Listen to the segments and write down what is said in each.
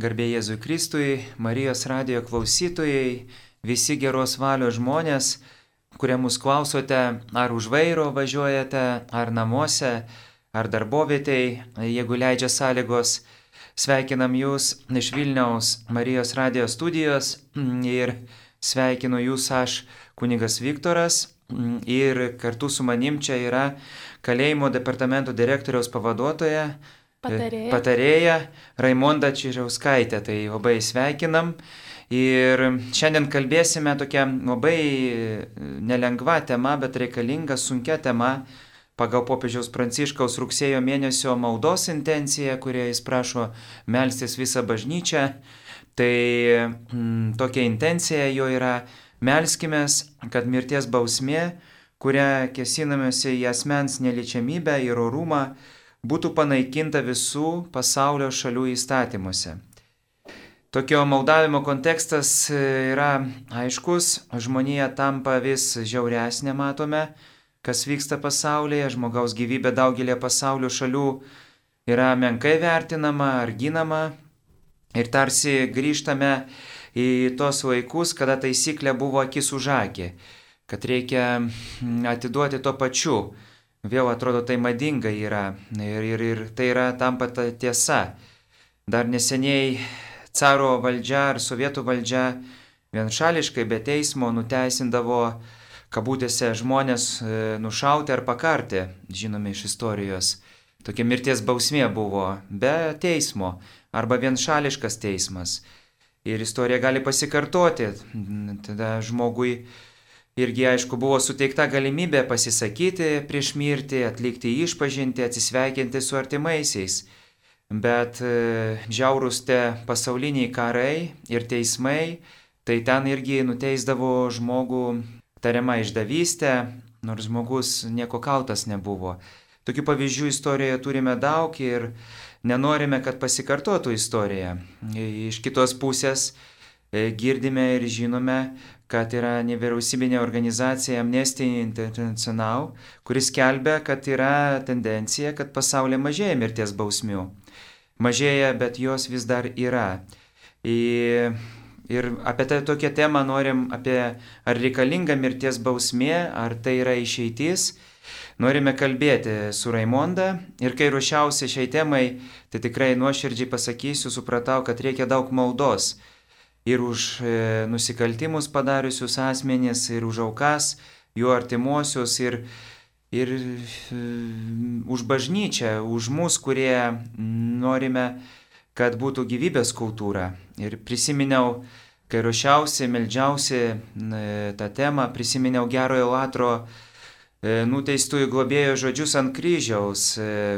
Garbė Jėzui Kristui, Marijos radijo klausytojai, visi geros valios žmonės, kurie mus klausote, ar už vairo važiuojate, ar namuose, ar darbovietėj, jeigu leidžia sąlygos. Sveikinam Jūs iš Vilniaus Marijos radijo studijos ir sveikinu Jūs aš, kunigas Viktoras. Ir kartu su manim čia yra kalėjimo departamento direktoriaus pavaduotoja Patarėja. patarėja Raimonda Čižiauskaitė. Tai labai sveikinam. Ir šiandien kalbėsime tokia labai nelengva tema, bet reikalinga, sunkia tema pagal popiežiaus Pranciškaus rugsėjo mėnesio maldos intenciją, kurie jis prašo melstis visą bažnyčią. Tai mm, tokia intencija jo yra melskimės, kad mirties bausmė, kurią kesinamėsi į asmens neliečiamybę ir orumą, būtų panaikinta visų pasaulio šalių įstatymuose. Tokio maldavimo kontekstas yra aiškus, žmonija tampa vis žiauresnė, matome, kas vyksta pasaulyje, žmogaus gyvybė daugelį pasaulio šalių yra menkai vertinama ar ginama. Ir tarsi grįžtame į tos laikus, kada taisyklė buvo akis už akį, kad reikia atiduoti to pačiu vėl atrodo tai madinga yra ir, ir, ir tai yra tampa ta tiesa. Dar neseniai caro valdžia ar sovietų valdžia vienšališkai be teismo nuteisindavo kabutėse žmonės e, nušauti ar pakarti, žinome iš istorijos. Tokia mirties bausmė buvo be teismo arba vienšališkas teismas. Ir istorija gali pasikartoti. Tada žmogui Irgi, aišku, buvo suteikta galimybė pasisakyti prieš mirtį, atlikti išpažinti, atsisveikinti su artimaisiais. Bet e, žiaurūs te pasauliniai karai ir teismai, tai ten irgi nuteisdavo žmogų tariamą išdavystę, nors žmogus nieko kaltas nebuvo. Tokių pavyzdžių istorijoje turime daug ir nenorime, kad pasikartotų istorija. Iš kitos pusės e, girdime ir žinome, kad yra nevyriausybinė organizacija Amnesty International, kuris kelbia, kad yra tendencija, kad pasaulyje mažėja mirties bausmių. Mažėja, bet jos vis dar yra. Ir, ir apie tą tokią temą norim, apie ar reikalinga mirties bausmė, ar tai yra išeitis. Norime kalbėti su Raimonda ir kai ruošiausi šiai temai, tai tikrai nuoširdžiai pasakysiu, supratau, kad reikia daug maldos ir už e, nusikaltimus padariusius asmenys, ir už aukas, jų artimuosius, ir, ir e, už bažnyčią, už mus, kurie norime, kad būtų gyvybės kultūra. Ir prisiminiau, kai ruošiausi, meldžiausi e, tą temą, prisiminiau gerojo latro nuteistųjų globėjo žodžius ant kryžiaus,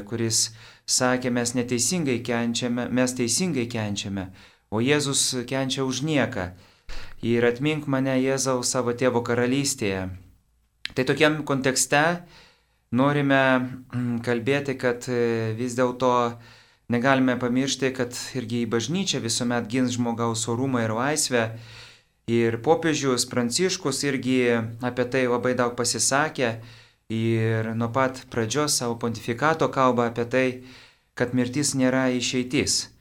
kuris sakė, mes neteisingai kenčiame, mes teisingai kenčiame o Jėzus kenčia už nieką. Ir atmink mane Jėzau savo tėvo karalystėje. Tai tokiam kontekste norime mm, kalbėti, kad e, vis dėlto negalime pamiršti, kad irgi į bažnyčią visuomet gins žmogaus orumą ir laisvę. Ir popiežius Pranciškus irgi apie tai labai daug pasisakė ir nuo pat pradžios savo pontifikato kalba apie tai, kad mirtis nėra išeitis.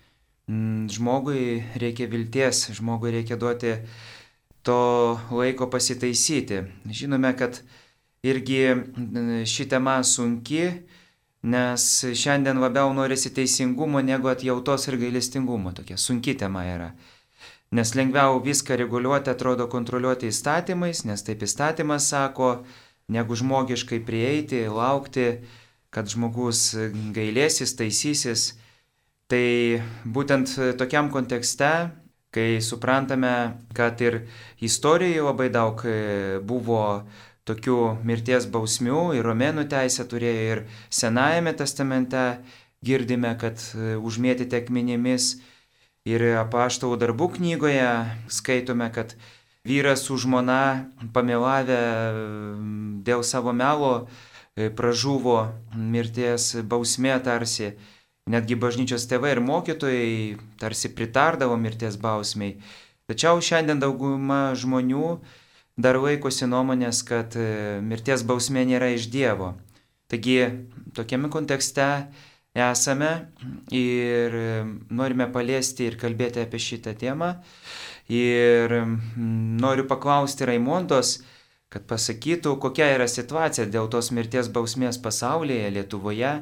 Mm, žmogui reikia vilties, žmogui reikia duoti to laiko pasitaisyti. Žinome, kad irgi ši tema sunki, nes šiandien labiau norisi teisingumo negu atjautos ir gailestingumo. Tokia sunki tema yra. Nes lengviau viską reguliuoti atrodo kontroliuoti įstatymais, nes taip įstatymas sako, negu žmogiškai prieiti, laukti, kad žmogus gailėsis, taisysis. Tai būtent tokiam kontekste, kai suprantame, kad ir istorijoje labai daug e, buvo tokių mirties bausmių ir romėnų teisė turėjo ir Senajame testamente girdime, kad e, užmėtyti akmenimis ir apaštalų darbų knygoje skaitome, kad vyras su žmona pamelavę dėl savo melo e, pražuvo mirties bausmė tarsi Netgi bažnyčios tėvai ir mokytojai tarsi pritardavo mirties bausmiai. Tačiau šiandien dauguma žmonių dar laikosi nuomonės, kad e, mirties bausmė nėra iš Dievo. Taigi tokiame kontekste esame ir norime paliesti ir kalbėti apie šitą temą. Ir noriu paklausti Raimondos, kad pasakytų, kokia yra situacija dėl tos mirties bausmės pasaulyje, Lietuvoje,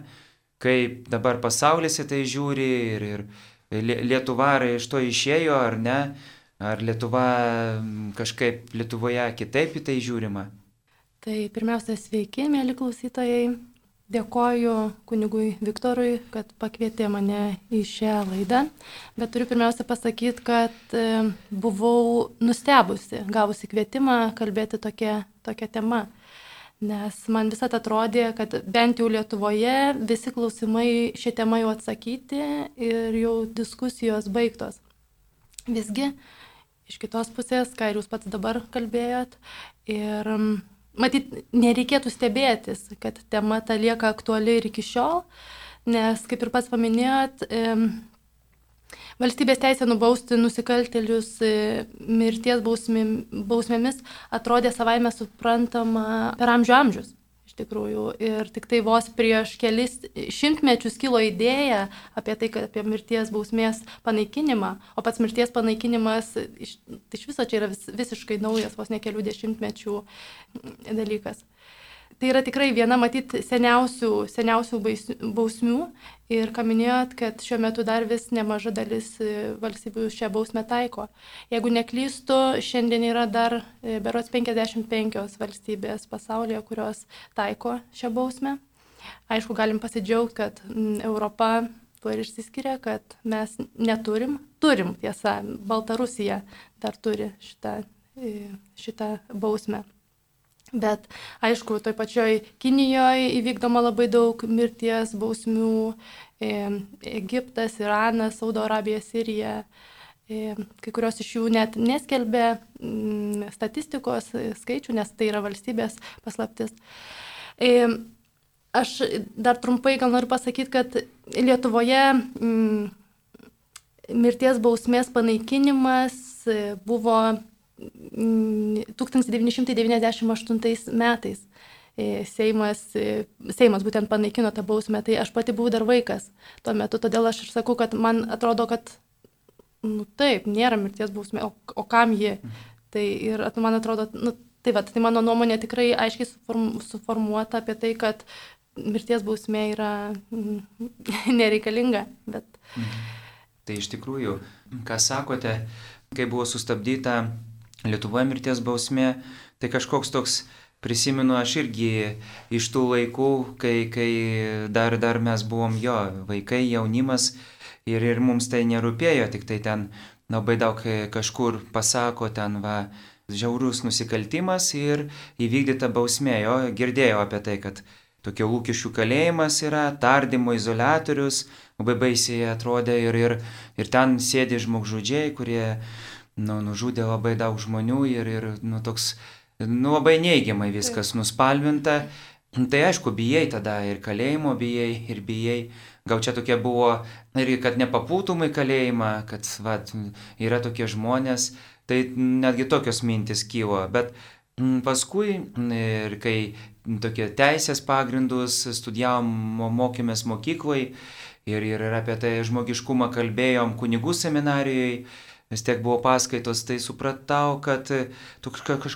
kaip dabar pasaulis į tai žiūri ir, ir Lietuva ar iš to išėjo ar ne, ar Lietuva kažkaip Lietuvoje kitaip į tai žiūrima. Tai pirmiausia, sveiki, mėly klausytojai. Dėkoju kunigui Viktorui, kad pakvietė mane į šią laidą, bet turiu pirmiausia pasakyti, kad e, buvau nustebusi, gavusi kvietimą kalbėti tokia, tokia tema. Nes man visat atrodė, kad bent jau Lietuvoje visi klausimai šią temą jau atsakyti ir jau diskusijos baigtos. Visgi, iš kitos pusės, ką ir jūs pats dabar kalbėjot, ir matyt, nereikėtų stebėtis, kad tema ta lieka aktuali ir iki šiol, nes, kaip ir pats paminėjot, valstybės teisė nubausti nusikaltelius e, mirties bausmėmis atrodė savaime suprantama per amžių amžius tikrųjų. Ir tik tai vos prieš kelis šimtmečius kilo idėja apie tai, kad apie mirties bausmės panaikinimą, o pats mirties panaikinimas iš, iš viso čia yra vis, visiškai naujas, vos ne kelių dešimtmečių dalykas. Tai yra tikrai viena, matyt, seniausių, seniausių bausmių ir ką minėjot, kad šiuo metu dar vis nemaža dalis e, valstybių šią bausmę taiko. Jeigu neklystu, šiandien yra dar e, berots 55 valstybės pasaulyje, kurios taiko šią bausmę. Aišku, galim pasidžiaugti, kad Europa tuo ir išsiskiria, kad mes neturim, turim tiesa, Baltarusija dar turi šitą, e, šitą bausmę. Bet aišku, toj pačioj Kinijoje įvykdoma labai daug mirties bausmių, e, Egiptas, Iranas, Saudo Arabija, Sirija. E, kai kurios iš jų net neskelbė m, statistikos skaičių, nes tai yra valstybės paslaptis. E, aš dar trumpai gal noriu pasakyti, kad Lietuvoje m, mirties bausmės panaikinimas buvo 1998 metais e, Seimas, e, Seimas būtent panaikino tą bausmę, tai aš pati buvau dar vaikas tuo metu, todėl aš ir sakau, kad man atrodo, kad, nu taip, nėra mirties bausmė, o, o kam ji? Tai ir man atrodo, nu, tai va, tai mano nuomonė tikrai aiškiai suform, suformuota apie tai, kad mirties bausmė yra nereikalinga. Bet... Mhm. Tai iš tikrųjų, ką sakote, kai buvo sustabdyta Lietuvoje mirties bausmė, tai kažkoks toks, prisimenu aš irgi iš tų laikų, kai, kai dar, dar mes buvom jo vaikai, jaunimas ir, ir mums tai nerūpėjo, tik tai ten labai daug kažkur pasako ten va žiaurus nusikaltimas ir įvykdyta bausmė, jo girdėjau apie tai, kad tokia lūkesčių kalėjimas yra, tardymo izolatorius, labai baisiai atrodė ir, ir, ir ten sėdi žmogžudžiai, kurie nu, nužudė labai daug žmonių ir, ir nu, toks, nu, labai neigiamai viskas nuspalvinta. Tai aišku, bijai tada ir kalėjimo bijai, ir bijai. Gal čia tokia buvo irgi, kad nepapūtum į kalėjimą, kad va, yra tokie žmonės, tai netgi tokios mintis kyvo. Bet paskui, ir kai tokie teisės pagrindus studijavom, mokėmės mokykloje ir, ir apie tai žmogiškumą kalbėjom kunigų seminarijoje vis tiek buvo paskaitos, tai supratau, kad e,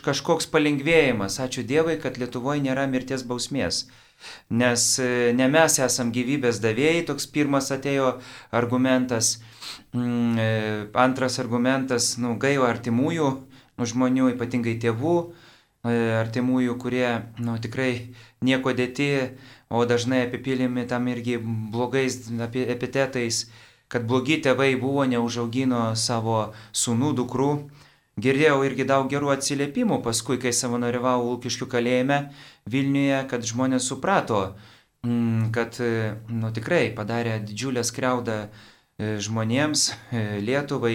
kažkoks palengvėjimas, ačiū Dievui, kad Lietuvoje nėra mirties bausmės. Nes e, ne mes esam gyvybės davėjai, toks pirmas atėjo argumentas. Mm, e, antras argumentas, nu, gaila artimųjų nu, žmonių, ypatingai tėvų, artimųjų, kurie nu, tikrai nieko dėti, o dažnai apipilimi tam irgi blogais epitetais kad blogi tėvai buvo, neužaugino savo sunų, dukrų. Girdėjau irgi daug gerų atsiliepimų paskui, kai savanoriavau Lūkiškių kalėjime Vilniuje, kad žmonės suprato, mm, kad nu, tikrai padarė didžiulę skriaudą e, žmonėms, e, Lietuvai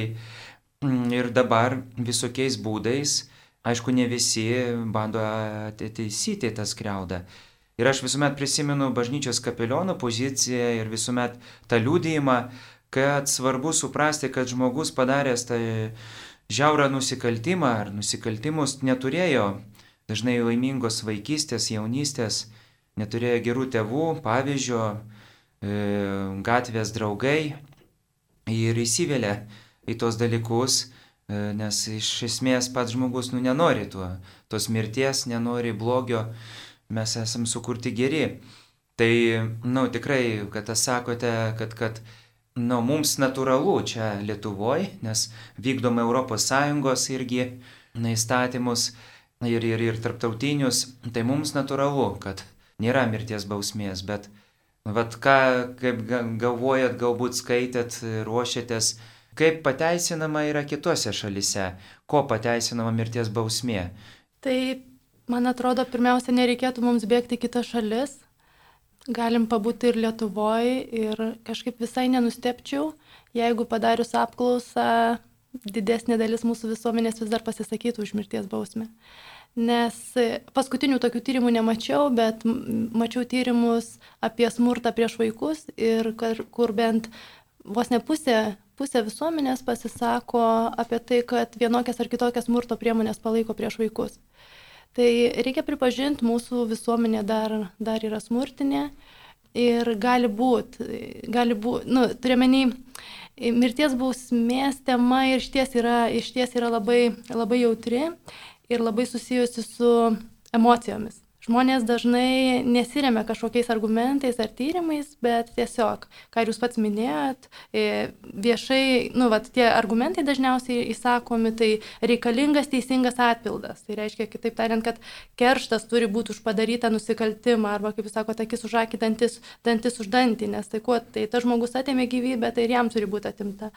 mm, ir dabar visokiais būdais, aišku, ne visi bando ateisyti tą skriaudą. Ir aš visuomet prisimenu bažnyčios kapeliono poziciją ir visuomet tą liūdėjimą, kad svarbu suprasti, kad žmogus padaręs tą žiaurą nusikaltimą ar nusikaltimus neturėjo dažnai laimingos vaikystės, jaunystės, neturėjo gerų tėvų, pavyzdžio, gatvės draugai ir įsivelia į tos dalykus, e, nes iš esmės pats žmogus nu, nenori tuo, tos mirties, nenori blogio, mes esam sukurti geri. Tai, na, nu, tikrai, kad tas sakote, kad, kad nu, mums natūralu čia Lietuvoje, nes vykdome ES irgi na, įstatymus ir, ir, ir tarptautinius, tai mums natūralu, kad nėra mirties bausmės, bet vat ką, kaip galvojat, galbūt skaitėt, ruošiatės, kaip pateisinama yra kitose šalise, ko pateisinama mirties bausmė. Tai, man atrodo, pirmiausia, nereikėtų mums bėgti kitas šalis, galim pabūti ir Lietuvoje ir kažkaip visai nenustepčiau, jeigu padarius apklausą didesnė dalis mūsų visuomenės vis dar pasisakytų už mirties bausmę. Nes paskutinių tokių tyrimų nemačiau, bet mačiau tyrimus apie smurtą prieš vaikus ir kur bent vos ne pusė, pusė visuomenės pasisako apie tai, kad vienokias ar kitokias smurto priemonės palaiko prieš vaikus. Tai reikia pripažinti, mūsų visuomenė dar, dar yra smurtinė ir gali būti, gali būti, nu, turiuomenį, mirties bausmės tema ir išties yra, išties yra labai, labai jautri ir labai susijusi su emocijomis. Žmonės dažnai nesiremia kažkokiais argumentais ar tyrimais, bet tiesiog, ką jūs pats minėjot, e, viešai, nu, vat, tie argumentai dažniausiai įsakomi, tai reikalingas teisingas atpildas. Tai reiškia, kitaip tariant, kad kerštas turi būti už padarytą nusikaltimą, arba, kaip jūs sakote, akis už akį, dantis, dantis už dantį, nes tai kuo, tai tas žmogus atėmė gyvybę, tai ir jam turi būti atimta.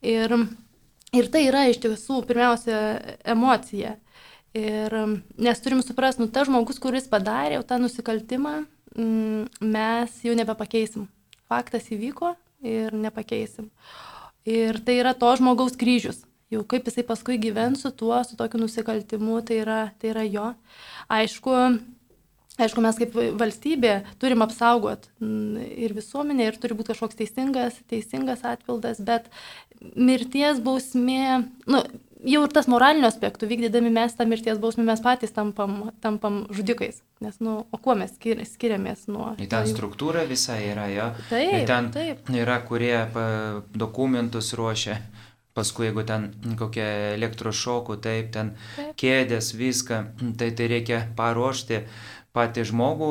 Ir, ir tai yra iš tiesų pirmiausia emocija. Ir nes turim suprasti, nu, tas žmogus, kuris padarė tą nusikaltimą, mes jau nebepakeisim. Faktas įvyko ir nepakeisim. Ir tai yra to žmogaus kryžius. Jau kaip jisai paskui gyvens su tuo, su tokiu nusikaltimu, tai yra, tai yra jo. Aišku, Aišku, mes kaip valstybė turim apsaugot ir visuomenę, ir turi būti kažkoks teisingas, teisingas atpildas, bet mirties bausmė, nu, jau ir tas moralinių aspektų, vykdydami mes tą mirties bausmę, mes patys tampam, tampam žudikais. Nes, nu, o kuo mes skir skiriamės nuo... Į ten struktūra visa yra, jo. Taip. Ir ten taip. yra, kurie dokumentus ruošia. Paskui, jeigu ten kokia elektrošokų, taip, ten taip. kėdės, viską, tai tai reikia paruošti patį žmogų,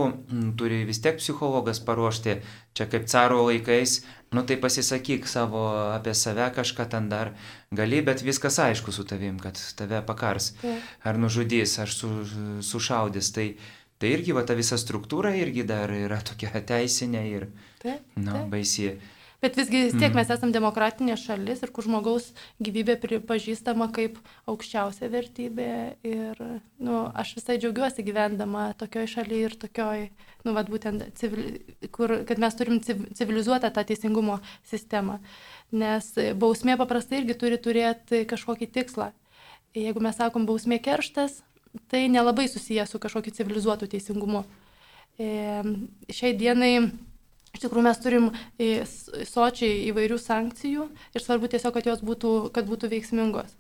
turi vis tiek psichologas paruošti, čia kaip caro laikais, nu tai pasisakyk savo apie save kažką ten dar gali, bet viskas aišku su tavim, kad tave pakars, tai. ar nužudys, ar su, sušaudys. Tai, tai irgi va ta visa struktūra irgi dar yra tokia teisinė ir, na, nu, baisi. Bet visgi vis tiek mm. mes esame demokratinė šalis ir kur žmogaus gyvybė pripažįstama kaip aukščiausia vertybė. Ir nu, aš visai džiaugiuosi gyvendama tokioj šalyje ir tokioj, nu, vad būtent, civil, kur, kad mes turim civilizuotą tą teisingumo sistemą. Nes bausmė paprastai irgi turi turėti kažkokį tikslą. Jeigu mes sakom bausmė kerštas, tai nelabai susijęs su kažkokiu civilizuotu teisingumu. E, šiai dienai Iš tikrųjų, mes turim sočiai įvairių sankcijų ir svarbu tiesiog, kad jos būtų, kad būtų veiksmingos,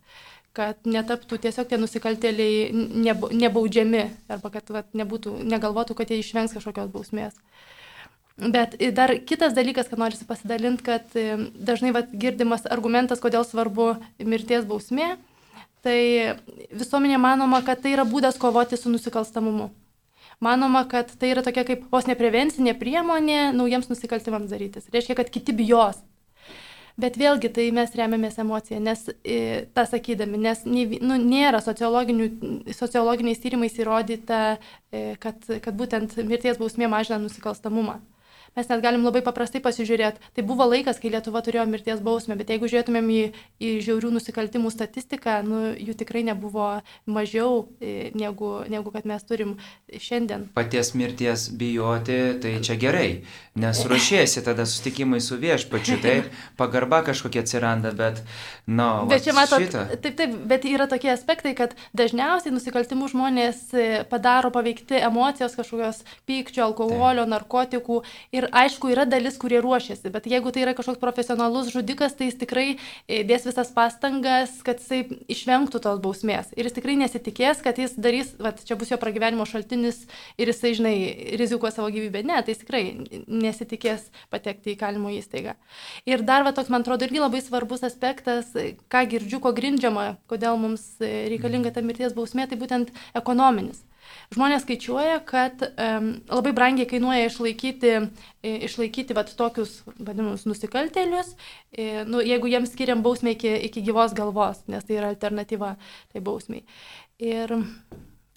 kad netaptų tiesiog tie nusikaltėliai nebaudžiami arba kad vat, nebūtų, negalvotų, kad jie išvengs kažkokios bausmės. Bet dar kitas dalykas, kad norisi pasidalinti, kad dažnai vat, girdimas argumentas, kodėl svarbu mirties bausmė, tai visuomenė manoma, kad tai yra būdas kovoti su nusikalstamumu manoma, kad tai yra tokia kaip vos neprevencinė priemonė naujiems nusikaltimams darytis. Reiškia, kad kiti bijos. Bet vėlgi tai mes remiamės emociją, nes e, tą sakydami, nes nu, nėra sociologiniais tyrimais įrodyta, e, kad, kad būtent mirties bausmė mažina nusikalstamumą mes net galim labai paprastai pasižiūrėti. Tai buvo laikas, kai Lietuva turėjo mirties bausmę, bet jeigu žiūrėtumėm į, į žiaurių nusikaltimų statistiką, nu, jų tikrai nebuvo mažiau e, negu, negu kad mes turim šiandien. Paties mirties bijoti, tai čia gerai, nes ruošiesi tada sustikimai su viešpačiu, taip, pagarba kažkokia atsiranda, bet, na, no, bet čia matot, šitą. taip, taip, bet yra tokie aspektai, kad dažniausiai nusikaltimų žmonės e, padaro paveikti emocijos kažkokios pykčio, alkoholio, taip. narkotikų ir Ir aišku, yra dalis, kurie ruošiasi, bet jeigu tai yra kažkoks profesionalus žudikas, tai jis tikrai e, dės visas pastangas, kad jisai išvengtų tos bausmės. Ir jis tikrai nesitikės, kad jis darys, va, čia bus jo pragyvenimo šaltinis ir jisai, žinai, rizikuos savo gyvybę. Ne, tai jis tikrai nesitikės patekti į kalimo įstaigą. Ir dar, va, toks, man atrodo, irgi labai svarbus aspektas, ką girdžiu, ko grindžiama, kodėl mums reikalinga ta mirties bausmė, tai būtent ekonominis. Žmonės skaičiuoja, kad um, labai brangiai kainuoja išlaikyti, išlaikyti vat, tokius vadinamus nusikaltelius, e, nu, jeigu jiems skiriam bausmę iki, iki gyvos galvos, nes tai yra alternatyva tai bausmiai. Ir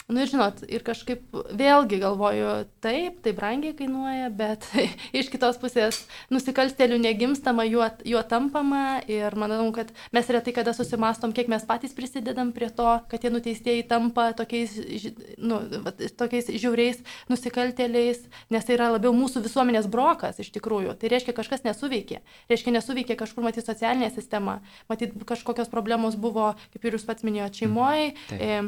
Nu ir žinot, ir kažkaip vėlgi galvoju, taip, tai brangiai kainuoja, bet iš kitos pusės nusikalstelių negimstama, juo, juo tampama ir manau, kad mes retai kada susimastom, kiek mes patys prisidedam prie to, kad tie nuteistieji tampa tokiais, nu, tokiais žiauriais nusikalteliais, nes tai yra labiau mūsų visuomenės brokas iš tikrųjų. Tai reiškia, kažkas nesuveikė. Reiškia, nesuveikė kažkur, matyti, socialinė sistema, matyti, kažkokios problemos buvo, kaip ir jūs pats minėjote, šeimoje, e,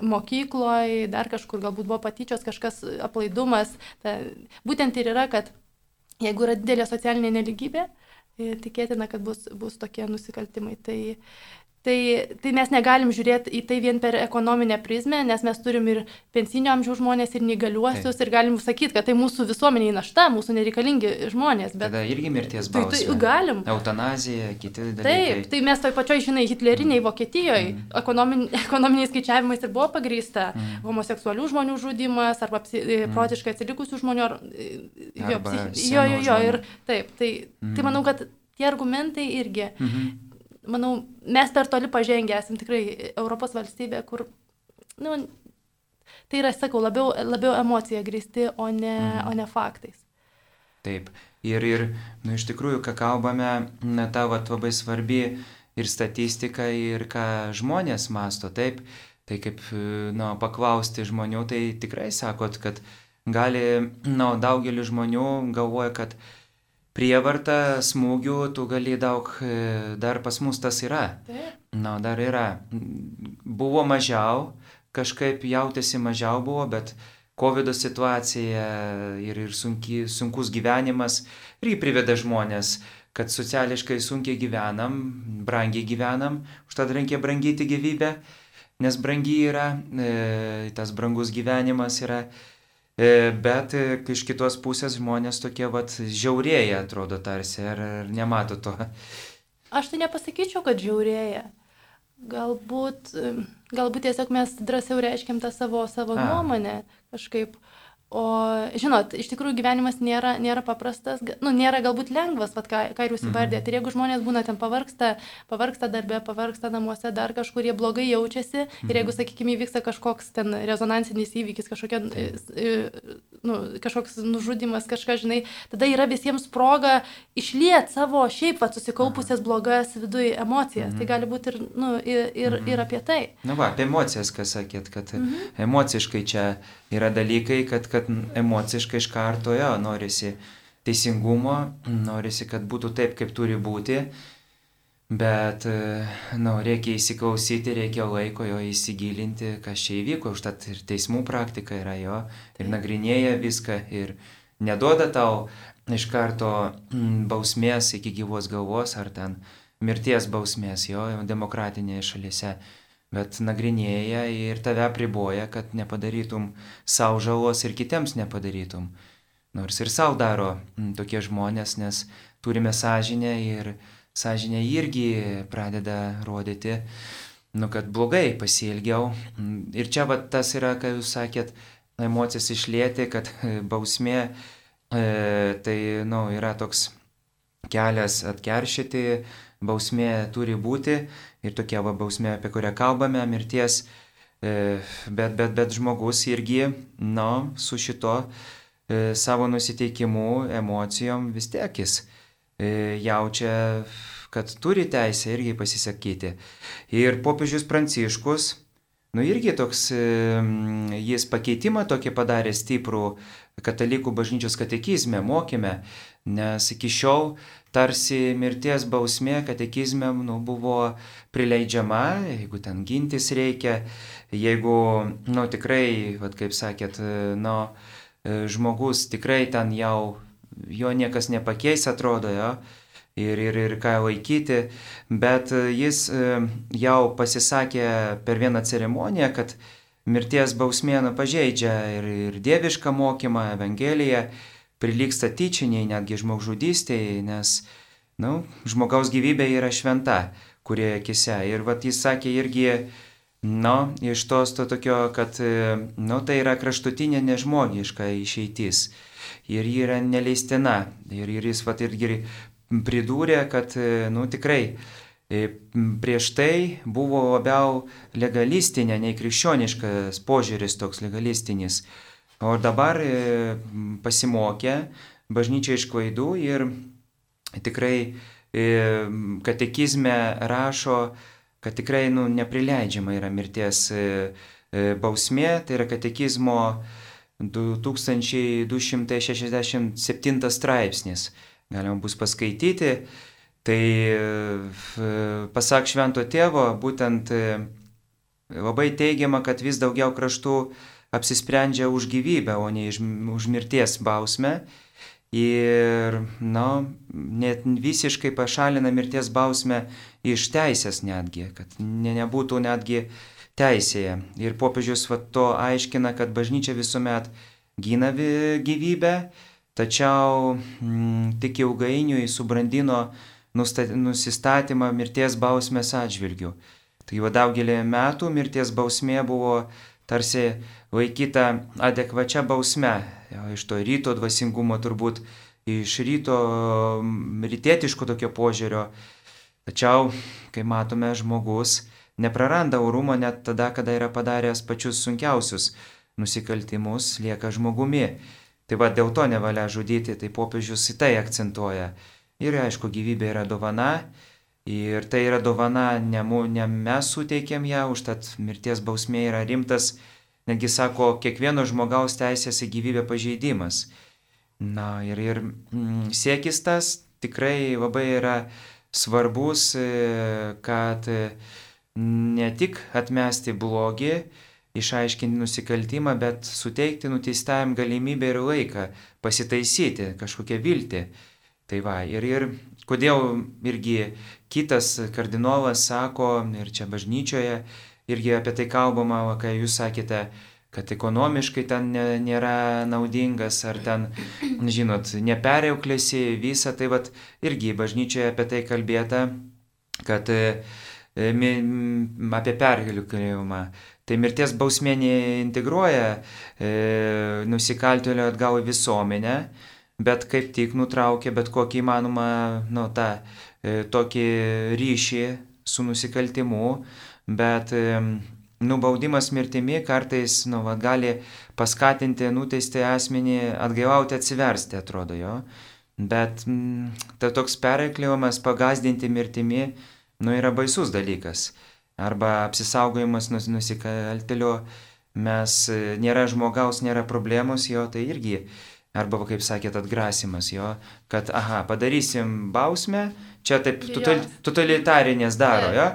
mokykloje mokykloj, dar kažkur galbūt buvo patyčios, kažkas aplaidumas. Ta, būtent ir yra, kad jeigu yra didelė socialinė neligybė, e, tikėtina, kad bus, bus tokie nusikaltimai. Tai, Tai, tai mes negalim žiūrėti į tai vien per ekonominę prizmę, nes mes turim ir pensinio amžiaus žmonės, ir neįgaliuosius, tai. ir galim sakyti, kad tai mūsų visuomeniai našta, mūsų nereikalingi žmonės. Bet... Tada irgi mirties bausmė. Tai, tai galim. Eutanazija, kiti dalykai. Taip, tai mes toj pačioj, žinai, hitlerinėje mm. Vokietijoje mm. ekonomin, ekonominiais skaičiavimais ir buvo pagrįsta mm. homoseksualių žmonių žudimas arba psi, mm. protiškai atsilikusių žmonių. Ar, jo, psichi, jo, jo, jo, ir taip. Tai, mm. tai manau, kad tie argumentai irgi. Mm -hmm manau, mes per toli pažengę esam tikrai Europos valstybė, kur, nu, tai yra, sakau, labiau, labiau emocija grįsti, o ne, mhm. o ne faktais. Taip. Ir, ir nu, iš tikrųjų, ką kalbame, na, ta vat, labai svarbi ir statistika, ir ką žmonės masto, taip. Tai kaip, na, paklausti žmonių, tai tikrai sakot, kad gali, na, daugelis žmonių galvoja, kad prievarta, smūgių, tu gali daug, e, dar pas mus tas yra. Na, dar yra. Buvo mažiau, kažkaip jautėsi mažiau buvo, bet COVID situacija ir, ir sunki, sunkus gyvenimas irgi priveda žmonės, kad sociališkai sunkiai gyvenam, brangiai gyvenam, užtat reikia brangyti gyvybę, nes brangi yra, e, tas brangus gyvenimas yra bet e, iš kitos pusės žmonės tokie vat žiaurėja, atrodo tarsi, ar, ar nemato to. Aš tai nepasakyčiau, kad žiaurėja. Galbūt, galbūt tiesiog mes drąsiau reiškiam tą savo, savo A. nuomonę kažkaip. O, žinot, iš tikrųjų gyvenimas nėra, nėra paprastas, nu, nėra galbūt lengvas, vat, ką, ką jūs įvardėte. Mhm. Ir jeigu žmonės būna ten pavarksta, pavarksta darbė, pavarksta namuose, dar kažkur jie blogai jaučiasi, mhm. ir jeigu, sakykime, įvyksta kažkoks ten rezonansinis įvykis, kažkokia, nu, kažkoks nužudimas, kažkas, žinai, tada yra visiems proga išliet savo šiaip vat, susikaupusias blogas viduje emocijas. Tai mhm. Tai gali būti ir, nu, ir, ir, mhm. ir apie tai. Na, va, apie emocijas, ką sakėt, kad mhm. emociškai čia yra dalykai, kad, kad emociškai iš karto jo norisi teisingumo, norisi, kad būtų taip, kaip turi būti, bet nu, reikia įsiklausyti, reikia laiko jo įsigilinti, kas čia įvyko, užtat ir teismų praktika yra jo, ir nagrinėja viską, ir neduoda tau iš karto bausmės iki gyvos galvos ar ten mirties bausmės jo demokratinėje šalyse bet nagrinėja ir tave priboja, kad nepadarytum savo žalos ir kitiems nepadarytum. Nors ir savo daro m, tokie žmonės, nes turime sąžinę ir sąžinė irgi pradeda rodyti, nu, kad blogai pasielgiau. Ir čia va tas yra, ką jūs sakėt, emocijas išlėti, kad bausmė e, tai nu, yra toks kelias atkeršyti, bausmė turi būti ir tokia va bausmė, apie kurią kalbame, mirties, e, bet, bet, bet žmogus irgi, na, su šito e, savo nusiteikimu, emocijom vis tiek jis e, jaučia, kad turi teisę irgi pasisakyti. Ir popiežius Pranciškus, nu irgi toks, jis pakeitimą tokį padarė stiprų katalikų bažnyčios katekizme, mokyme, nes iki šiol tarsi mirties bausmė katekizme nu, buvo prileidžiama, jeigu ten gintis reikia, jeigu, nu, tikrai, vat, kaip sakėt, nu, žmogus tikrai ten jau jo niekas nepakeis, atrodo, jo, ir, ir, ir ką laikyti, bet jis jau pasisakė per vieną ceremoniją, kad mirties bausmė nu pažeidžia ir, ir dievišką mokymą, Evangeliją, prilyksta tyčiniai, netgi žmogžudystėjai, nes, na, nu, žmogaus gyvybė yra šventa, kurie akise. Ir vat jis sakė irgi, na, nu, iš tos to tokio, kad, na, nu, tai yra kraštutinė nežmogiška išeitis. Ir ji yra neleistina. Ir, ir jis vat irgi pridūrė, kad, nu, tikrai, E, prieš tai buvo labiau legalistinė, nei krikščioniškas požiūris toks legalistinis. O dabar e, pasimokė bažnyčia iš klaidų ir tikrai e, katekizme rašo, kad tikrai nu, neprileidžiama yra mirties bausmė, tai yra katekizmo 2267 straipsnis. Galima bus paskaityti. Tai pasak švento tėvo, būtent e, labai teigiama, kad vis daugiau kraštų apsisprendžia už gyvybę, o ne už mirties bausmę. Ir, na, net visiškai pašalina mirties bausmę iš teisės netgi, kad ne, nebūtų netgi teisėje. Ir popiežius va to aiškina, kad bažnyčia visuomet gina gyvybę, tačiau m, mm, tik ilgainiui subrandino nusistatymą mirties bausmės atžvilgių. Tai jau daugelį metų mirties bausmė buvo tarsi laikyta adekvačia bausme. Iš to ryto dvasingumo turbūt, iš ryto rytietiško tokio požiūrio. Tačiau, kai matome, žmogus nepraranda orumo net tada, kada yra padaręs pačius sunkiausius nusikaltimus, lieka žmogumi. Tai va dėl to nevalia žudyti, tai popiežius į tai akcentuoja. Ir aišku, gyvybė yra dovana. Ir tai yra dovana, ne, ne mes suteikėm ją, užtat mirties bausmė yra rimtas, netgi sako, kiekvieno žmogaus teisės į gyvybę pažeidimas. Na ir, ir mm, siekis tas tikrai labai yra svarbus, e, kad e, ne tik atmesti blogį, išaiškinti nusikaltimą, bet suteikti nuteistajam galimybę ir laiką pasitaisyti, kažkokią viltį. Tai va, ir, ir kodėl irgi kitas kardinolas sako, ir čia bažnyčioje, irgi apie tai kalbama, kai jūs sakėte, kad ekonomiškai ten nėra naudingas, ar ten, žinot, nepereuklėsi visą, tai vad irgi bažnyčioje apie tai kalbėta, kad e, apie perkelimą. Tai mirties bausmė neintegruoja e, nusikaltėlio atgal į visuomenę, bet kaip tik nutraukė bet kokį įmanomą, nu, tą e, tokį ryšį su nusikaltimu, bet e, nubaudimas mirtimi kartais, nu, va, gali paskatinti nuteistį asmenį atgailauti atsiversti, atrodo jo. Bet mm, tai toks pereikliavimas, pagazdinti mirtimi, nu, yra baisus dalykas. Arba apsisaugojimas nus, nusikaltelio, mes e, nėra žmogaus, nėra problemos, jo tai irgi Arba, kaip sakėt, atgrasimas jo, kad, aha, padarysim bausmę, čia taip totalitarinės daro, jo,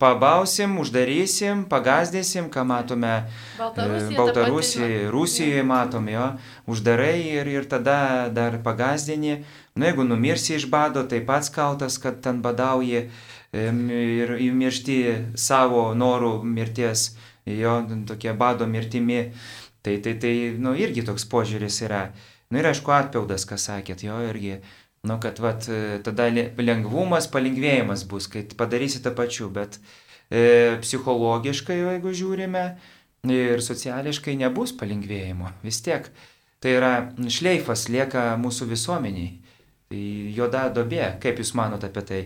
pabausim, uždarysim, pagazdysim, ką matome Baltarusija, Baltarusijoje, Rusijoje matom, jo, uždarai ir, ir tada dar pagazdini, nu jeigu numirsi iš bado, tai pats kaltas, kad ten badauji ir įmiršti savo norų mirties, jo, tokie bado mirtimi, tai tai, tai, nu, irgi toks požiūris yra. Na nu, ir aišku, atpildas, ką sakėt, jo irgi, nu, kad vat, tada lengvumas, palengvėjimas bus, kai padarysite pačiu, bet e, psichologiškai, jeigu žiūrime, ir sociališkai nebus palengvėjimo, vis tiek. Tai yra šleifas lieka mūsų visuomeniai. Tai juoda dobė, kaip Jūs manote apie tai?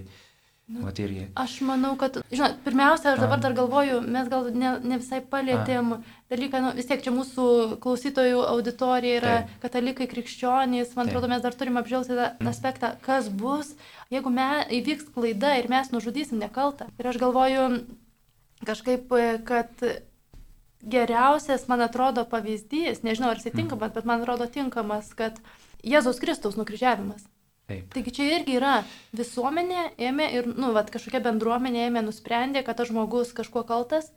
Nu, irgi. Aš manau, kad, žinot, pirmiausia, aš dabar dar galvoju, mes gal ne, ne visai palėtėm A. dalyką, nu, vis tiek čia mūsų klausytojų auditorija yra Taip. katalikai, krikščionys, man Taip. atrodo, mes dar turime apžiausti tą aspektą, kas bus, jeigu me, įvyks klaida ir mes nužudysim nekaltą. Ir aš galvoju kažkaip, kad geriausias, man atrodo, pavyzdys, nežinau ar jis tinkamas, bet man atrodo tinkamas, kad Jėzaus Kristaus nukryžiavimas. Taip. Taigi čia irgi yra visuomenė ėmė ir, nu, vat, kažkokia bendruomenė ėmė nusprendė, kad tas žmogus kažkuo kaltas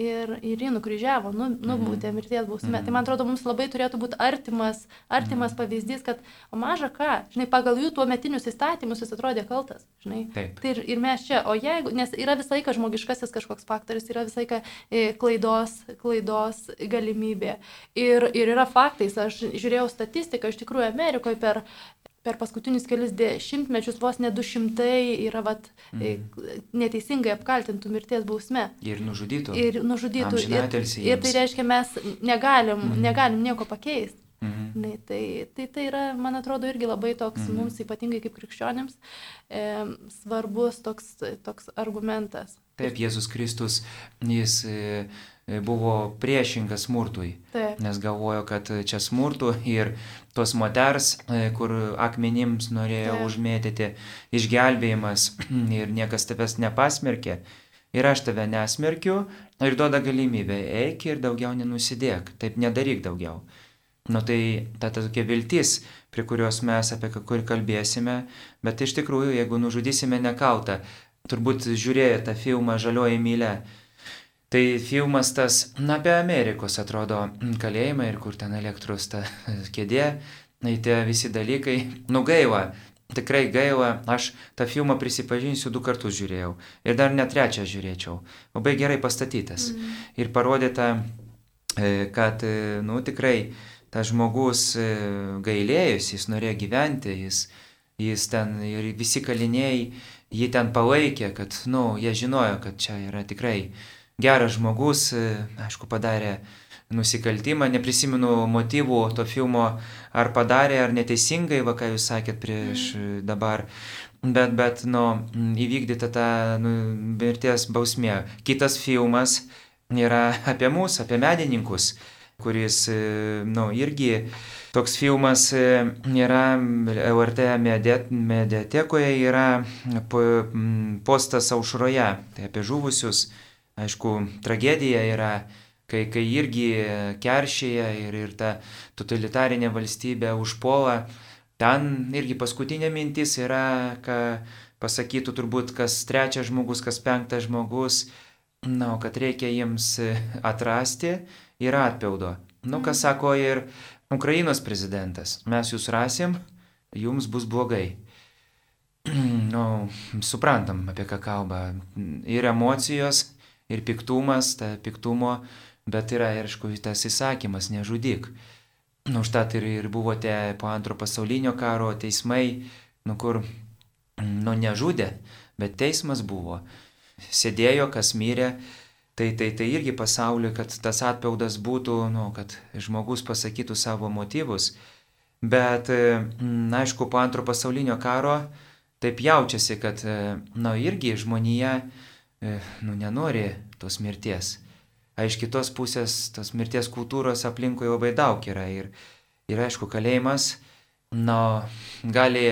ir, ir jį nukryžiavo, nu, nubūtė mhm. mirties bausmė. Mhm. Tai man atrodo, mums labai turėtų būti artimas, artimas mhm. pavyzdys, kad o maža ką, žinai, pagal jų tuo metinius įstatymus jis atrodė kaltas, žinai. Taip. Tai ir, ir mes čia, o jeigu, nes yra visą laiką žmogiškasis kažkoks faktorius, yra visą laiką e, klaidos, klaidos galimybė. Ir, ir yra faktais, aš žiūrėjau statistiką, iš tikrųjų Amerikoje per per paskutinius kelius dešimtmečius vos ne du šimtai yra vat, mm. neteisingai apkaltintų mirties bausme. Ir nužudytų. Ir nužudytų. Ir, ir tai reiškia, mes negalim, mm. negalim nieko pakeisti. Mm -hmm. Na, tai, tai tai yra, man atrodo, irgi labai toks mm -hmm. mums ypatingai kaip krikščionėms e, svarbus toks, toks argumentas. Taip, Jėzus Kristus, jis e, buvo priešingas smurtui, Taip. nes galvojo, kad čia smurtų ir tos moters, e, kur akmenims norėjo Taip. užmėtyti, išgelbėjimas ir niekas tavęs nepasmerkė. Ir aš tave nesmerkiu ir duoda galimybę, eik ir daugiau nenusidėk, taip nedaryk daugiau. Nu tai ta, ta tokia viltis, prie kurios mes apie kur kalbėsime, bet iš tikrųjų, jeigu nužudysime nekaltą, turbūt žiūrėję tą filmą Žalioji mylė, Tai filmas tas, na, apie Amerikos atrodo kalėjimą ir kur ten elektros ta kėdė, na, tie visi dalykai, nu gaila, tikrai gaila, aš tą filmą prisipažinsiu, du kartus žiūrėjau ir dar net trečią žiūrėčiau. Labai gerai pastatytas. Mm. Ir parodyta, e, kad, e, nu, tikrai tas žmogus e, gailėjus, jis norėjo gyventi, jis, jis ten ir visi kaliniai jį ten palaikė, kad, nu, jie žinojo, kad čia yra tikrai geras žmogus, e, aišku, padarė nusikaltimą, neprisimenu motyvų to filmo, ar padarė, ar neteisingai, va ką jūs sakėt prieš mm. dabar, bet, bet, nu, įvykdyta ta nu, mirties bausmė. Kitas filmas yra apie mus, apie medininkus, kuris, e, nu, irgi toks filmas e, yra LRT mediatekoje, yra postas aušroje, tai apie žuvusius Aišku, tragedija yra, kai, kai irgi keršyje ir, ir ta totalitarinė valstybė užpuola. Ten irgi paskutinė mintis yra, ką pasakytų turbūt kas trečias žmogus, kas penktas žmogus, na, kad reikia jiems atrasti ir atpildo. Nu, ką sako ir Ukrainos prezidentas, mes jūs rasim, jums bus blogai. nu, suprantam, apie ką kalba. Ir emocijos, ir piktumas, ta piktumo, bet yra, aišku, tas įsakymas, nežudyk. Nu, užtat ir, ir buvo tie po antro pasaulinio karo teismai, nu, kur, nu, nežudė, bet teismas buvo. Sėdėjo, kas mirė, tai, tai, tai irgi pasauliu, kad tas atpildas būtų, nu, kad žmogus pasakytų savo motyvus. Bet, na, aišku, po antro pasaulinio karo taip jaučiasi, kad, na, irgi žmonija, E, nu, nenori tos mirties. A iš kitos pusės tos mirties kultūros aplinkui labai daug yra. Ir, ir aišku, kalėjimas, na, gali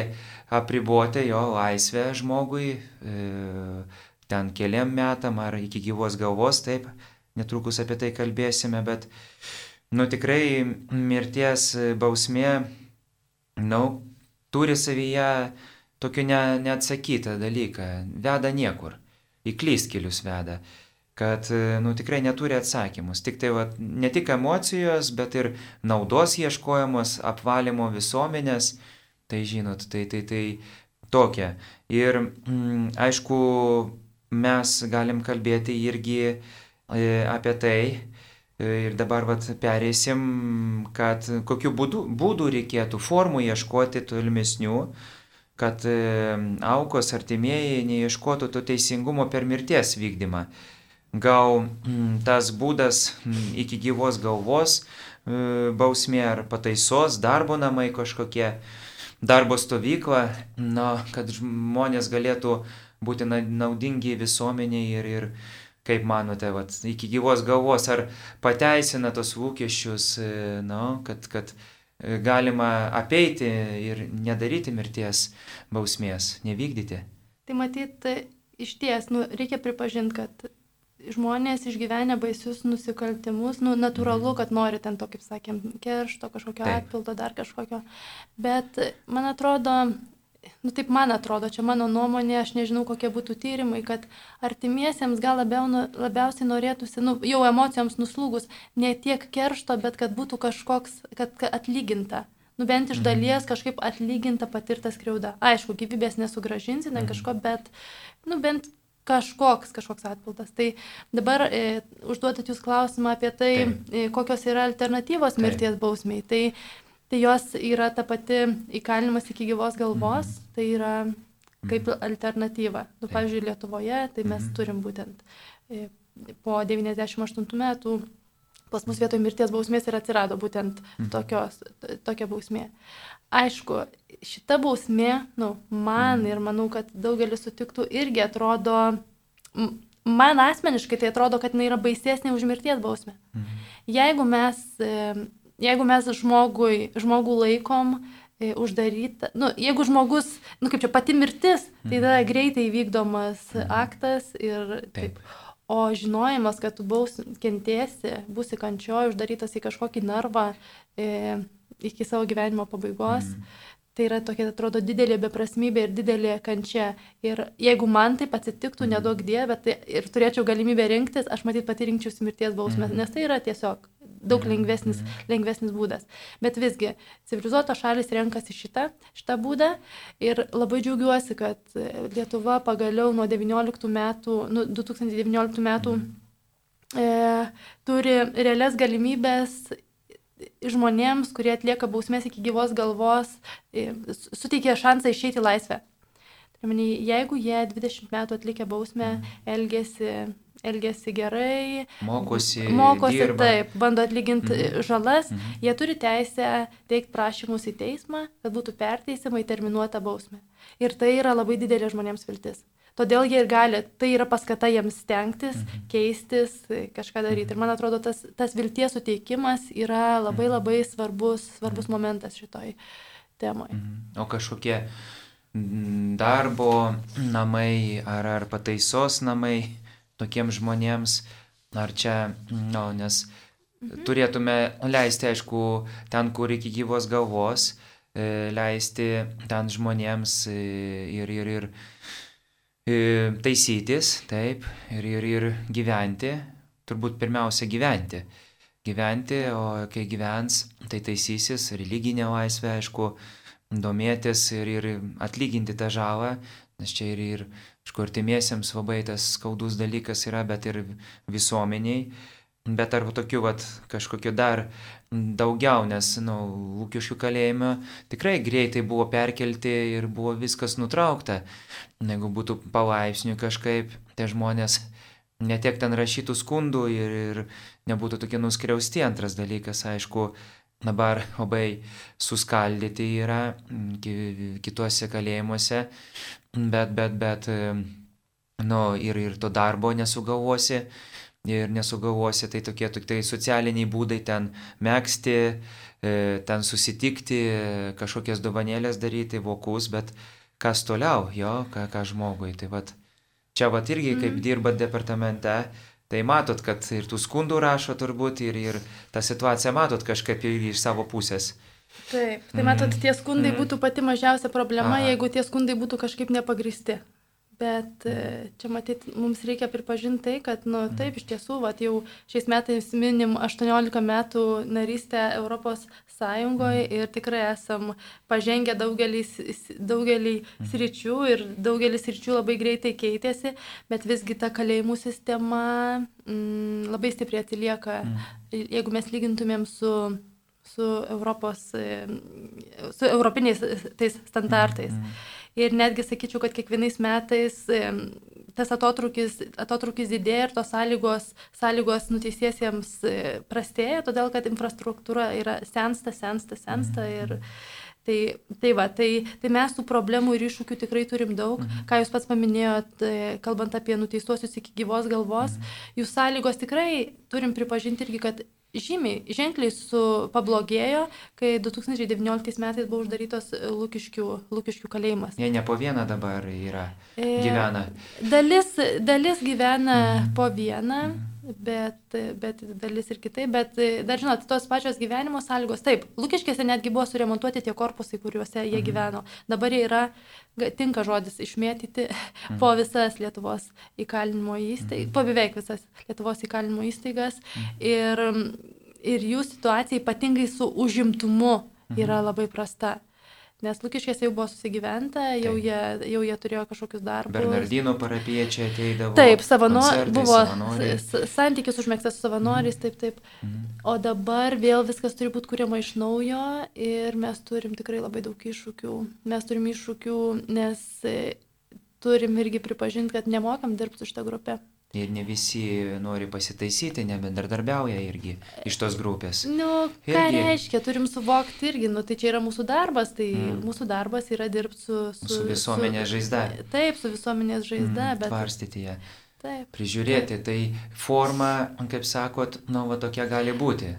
apriboti jo laisvę žmogui, e, ten keliam metam ar iki gyvos galvos, taip, netrukus apie tai kalbėsime, bet, nu, tikrai mirties bausmė, na, turi savyje tokį ne, neatsakytą dalyką, veda niekur į klystkelius veda, kad nu, tikrai neturi atsakymus. Tik tai va, ne tik emocijos, bet ir naudos ieškojamos, apvalymo visuomenės, tai žinot, tai tai tai tokia. Ir mm, aišku, mes galim kalbėti irgi e, apie tai, e, Ir dabar vat, perėsim, kad kokiu būdu, būdu reikėtų formų ieškoti tolimesnių, kad e, aukos artimieji neieškotų to teisingumo per mirties vykdymą. Gal mm, tas būdas mm, iki gyvos galvos e, bausmė ar pataisos, darbo namai kažkokie, darbo stovykla, na, kad žmonės galėtų būti naudingi visuomeniai ir, ir kaip manote, vat, iki gyvos galvos, ar pateisina tos lūkesčius, e, na, kad, kad galima apeiti ir nedaryti mirties bausmės, nevykdyti. Tai matyt, iš ties, nu, reikia pripažinti, kad žmonės išgyvenę baisius nusikaltimus, nu, natūralu, kad nori ten to, kaip sakėm, keršto, kažkokio Taip. atpildo, dar kažkokio. Bet man atrodo, nu taip man atrodo, čia mano nuomonė, aš nežinau, kokie būtų tyrimai, kad artimiesiems gal labiau, nu, labiausiai norėtųsi, nu, jau emocijoms nuslūgus, ne tiek keršto, bet kad būtų kažkoks, kad, kad atlyginta. Nu bent iš mhm. dalies kažkaip atlyginta patirta skriauda. Aišku, gyvybės nesugražinsi, ne mhm. kažko, bet, nu bent kažkoks, kažkoks atpildas. Tai dabar e, užduodat jūs klausimą apie tai, e, kokios yra alternatyvos mirties bausmiai. Tai tai jos yra ta pati įkalinimas iki gyvos galvos, mhm. tai yra kaip mhm. alternatyva. Nu, pavyzdžiui, Lietuvoje, tai mes mhm. turim būtent e, po 98 metų pas mus vietoj mirties bausmės ir atsirado būtent mhm. tokios, tokia bausmė. Aišku, šita bausmė, nu, man mhm. ir manau, kad daugelis sutiktų, irgi atrodo, man asmeniškai tai atrodo, kad jinai yra baisesnė už mirties bausmę. Mhm. Jeigu mes e, jeigu mes žmogui, žmogų laikom e, uždaryta, nu, jeigu žmogus, nu kaip čia pati mirtis, tai tada mhm. greitai vykdomas mhm. aktas ir taip. taip. O žinojimas, kad tu baus kentėsi, būsi kančioje, uždarytas į kažkokį narvą e, iki savo gyvenimo pabaigos, mm. tai yra tokia, atrodo, didelė beprasmybė ir didelė kančia. Ir jeigu man taip atsitiktų, mm. nedaug dievė, tai ir turėčiau galimybę rinktis, aš matyt pati rinkčiausi mirties bausmę, mm. nes tai yra tiesiog daug mhm, lengvesnis, mhm. lengvesnis būdas. Bet visgi, civilizuotos šalis renkasi šitą, šitą būdą ir labai džiaugiuosi, kad Lietuva pagaliau nuo 19 metų, nu, 2019 metų mhm. e, turi realias galimybės žmonėms, kurie atlieka bausmės iki gyvos galvos, e, suteikia šansą išeiti į laisvę. Jeigu jie 20 metų atlikę bausmę, elgesi elgesi gerai, mokosi, mokosi dirba. taip, bando atlyginti mm -hmm. žalas, mm -hmm. jie turi teisę teikti prašymus į teismą, kad būtų perteisima į terminuotą bausmę. Ir tai yra labai didelė žmonėms viltis. Todėl jie ir gali, tai yra paskata jiems stengtis, mm -hmm. keistis, kažką daryti. Mm -hmm. Ir man atrodo, tas, tas vilties suteikimas yra labai mhm. labai svarbus, svarbus mm momentas šitoj. Mm -hmm. O kažkokie darbo namai ar, ar pataisos namai tokiems žmonėms, ar čia, nu, nes mhm. turėtume leisti, aišku, ten, kur iki gyvos galvos, e, leisti ten žmonėms e, ir, ir, ir e, taisytis, taip, ir, ir, ir gyventi, turbūt pirmiausia gyventi. Gyventi, o kai gyvens, tai taisysis religinė laisvė, aišku, domėtis ir, ir atlyginti tą žalą, nes čia ir, ir aišku, artimiesiems labai tas skaudus dalykas yra, bet ir visuomeniai. Bet ar tokių vat, kažkokiu dar daugiau, nes, nu, Lūkiškių kalėjime tikrai greitai buvo perkelti ir buvo viskas nutraukta. Jeigu būtų palaipsniui kažkaip, tie žmonės netiek ten rašytų skundų ir, ir nebūtų tokie nuskriausti. Antras dalykas, aišku, dabar labai suskaldyti yra kituose kalėjimuose bet, bet, bet, nu, ir, ir to darbo nesugalvosi, ir nesugalvosi, tai tokie tik tai socialiniai būdai ten mėgsti, e, ten susitikti, kažkokias dovanėlės daryti, vokus, bet kas toliau, jo, ką, ką žmogui. Tai vat, čia vat irgi, kaip mm. dirbat departamente, Tai matot, kad ir tų skundų rašo turbūt ir, ir tą situaciją matot kažkaip irgi iš savo pusės. Taip, tai matot, tie skundai mm. būtų pati mažiausia problema, Aha. jeigu tie skundai būtų kažkaip nepagristi. Bet e, čia matyt, mums reikia pripažinti tai, kad, na, nu, taip, iš tiesų, vat, jau šiais metais minim 18 metų narystę Europos Sąjungoje ir tikrai esam pažengę daugelį, daugelį sričių ir daugelis sričių labai greitai keitėsi, bet visgi ta kalėjimų sistema mm, labai stipriai atsilieka, jeigu mes lygintumėm su su, Europos, e, su europiniais tais standartais. Mm. Ir netgi sakyčiau, kad kiekvienais metais e, tas atotrukis, atotrukis didėja ir tos sąlygos, sąlygos nuteisiesiems e, prastėja, todėl kad infrastruktūra yra sensta, sensta, sensta. Ir, Tai, tai va, tai, tai mes tų problemų ir iššūkių tikrai turim daug. Mhm. Ką jūs pats paminėjot, kalbant apie nuteistuosius iki gyvos galvos, mhm. jų sąlygos tikrai turim pripažinti irgi, kad žymiai, ženkliai su pablogėjo, kai 2019 metais buvo uždarytos Lukiškių, Lukiškių kalėjimas. Jie ne po vieną dabar yra, e, gyvena. Dalis, dalis gyvena mhm. po vieną. Mhm. Bet, bet dalis ir kitaip, bet dar žinot, tos pačios gyvenimo sąlygos, taip, Lukiškėse netgi buvo suremontuoti tie korpusai, kuriuose jie mhm. gyveno. Dabar jie yra, tinka žodis, išmėtyti mhm. po visas Lietuvos įkalinimo įstaigas, mhm. po beveik visas Lietuvos įkalinimo įstaigas. Mhm. Ir, ir jų situacija ypatingai su užimtumu yra mhm. labai prasta. Nes Lukiškėse jau buvo susigyventa, jau jie, jau jie turėjo kažkokius darbus. Bernardino parapiečiai ateidavo. Taip, savanor, buvo santykis užmėgstas su savanoriais, mm. taip, taip. Mm. O dabar vėl viskas turi būti kuriama iš naujo ir mes turim tikrai labai daug iššūkių. Mes turim iššūkių, nes turim irgi pripažinti, kad nemokam dirbti su šitą grupę. Ir ne visi nori pasitaisyti, nebendradarbiauja irgi iš tos grupės. Nu, ką irgi... reiškia, turim suvokti irgi, nu, tai čia yra mūsų darbas, tai mm. mūsų darbas yra dirbti su, su, su visuomenės su, žaizda. Taip, su visuomenės žaizda, mm, bet... Tvarstyti ją. Taip. Prižiūrėti, tai forma, kaip sakot, nu, va tokia gali būti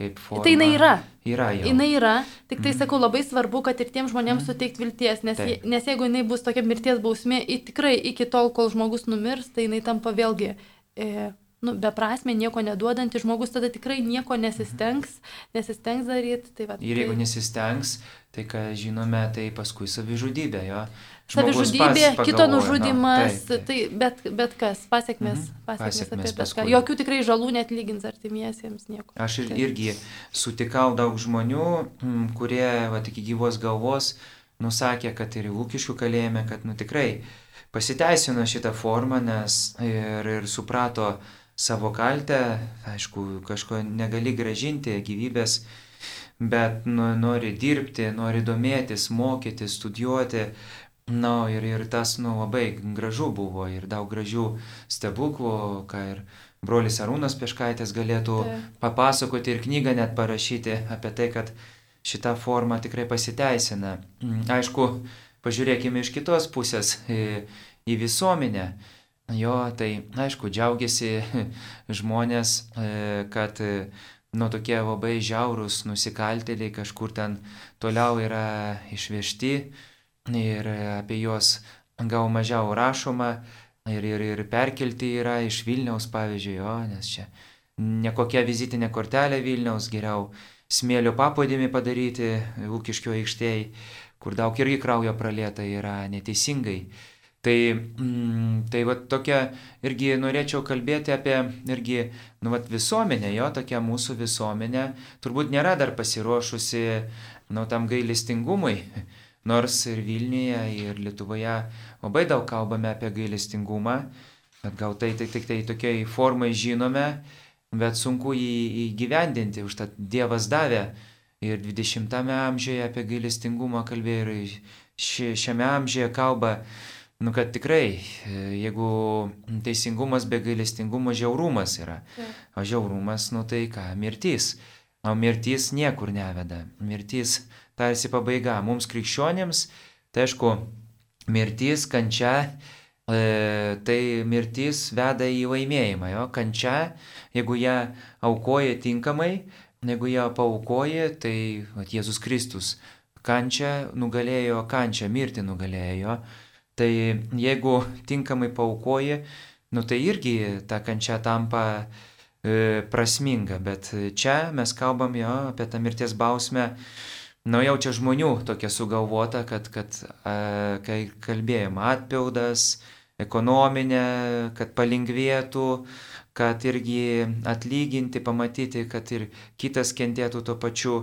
kaip forma. Tai jinai yra. Yra jau. Jinai yra, tik tai mm. sakau, labai svarbu, kad ir tiem žmonėms mm. suteikti vilties, nes, je, nes jeigu jinai bus tokia mirties bausmė, tikrai iki tol, kol žmogus numirs, tai jinai tampa vėlgi e, nu, beprasme, nieko neduodanti, žmogus tada tikrai nieko nesistengs, nesistengs daryti. Tai va, ir jeigu tai... nesistengs, tai ką žinome, tai paskui savižudybė jo. Savižudybė, kito nužudimas, taip, taip. tai bet, bet kas, pasiekmes, mhm. pasiekmes, pasiekmes apie bet ką. Jokių tikrai žalų net lygins artimiesiems nieko. Aš ir, irgi sutikau daug žmonių, kurie va, iki gyvos galvos nusakė, kad ir Lūkiškių kalėjime, kad nu tikrai pasiteisino šitą formą, nes ir, ir suprato savo kaltę, aišku, kažko negali gražinti gyvybės, bet nu, nori dirbti, nori domėtis, mokytis, studijuoti Na, ir, ir tas, nu, labai gražu buvo ir daug gražių stebuklų, ką ir brolis Arūnas Pieškaitės galėtų tai. papasakoti ir knygą net parašyti apie tai, kad šita forma tikrai pasiteisina. Mm, aišku, pažiūrėkime iš kitos pusės į, į visuomenę. Jo, tai aišku, džiaugiasi žmonės, e, kad nu tokie labai žiaurūs nusikaltėliai kažkur ten toliau yra išvežti ir apie juos gal mažiau rašoma ir, ir, ir perkelti yra iš Vilniaus, pavyzdžiui, jo, nes čia nekokia vizitinė kortelė Vilniaus, geriau smėlio paplūdimį padaryti Ūkiškio aikštėje, kur daug irgi kraujo pralieta yra neteisingai. Tai, mm, tai va tokia irgi norėčiau kalbėti apie irgi, nu, va, visuomenę, jo, tokia mūsų visuomenė turbūt nėra dar pasiruošusi, nu, tam gailestingumui Nors ir Vilniuje, ir Lietuvoje labai daug kalbame apie gailestingumą, bet gal tai tik tai, tai tokiai formai žinome, bet sunku jį įgyvendinti, užtat Dievas davė ir 20-ame amžiuje apie gailestingumą kalbėjo ir ši, šiame amžiuje kalba, nu kad tikrai, jeigu teisingumas be gailestingumo žiaurumas yra, o žiaurumas, nu tai ką, mirtis, o mirtis niekur neveda, mirtis tarsi pabaiga. Mums krikščionėms, tai aišku, mirtis, kančia, e, tai mirtis veda į laimėjimą. Jo? Kančia, jeigu ją aukoja tinkamai, jeigu ją paukoja, tai at, Jėzus Kristus kančia nugalėjo, kančia mirti nugalėjo. Tai jeigu tinkamai paukoji, nu tai irgi ta kančia tampa e, prasminga, bet čia mes kalbam jo apie tą mirties bausmę Nu jau čia žmonių tokia sugalvota, kad, kad a, kai kalbėjom atpildas, ekonominė, kad palengvėtų, kad irgi atlyginti, pamatyti, kad ir kitas kentėtų tuo pačiu.